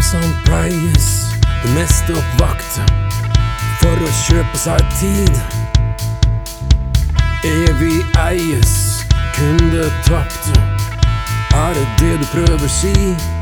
eies det meste oppvakt for å kjøpe seg tid. Evig eies kunde tapte. Er det det du prøver å si?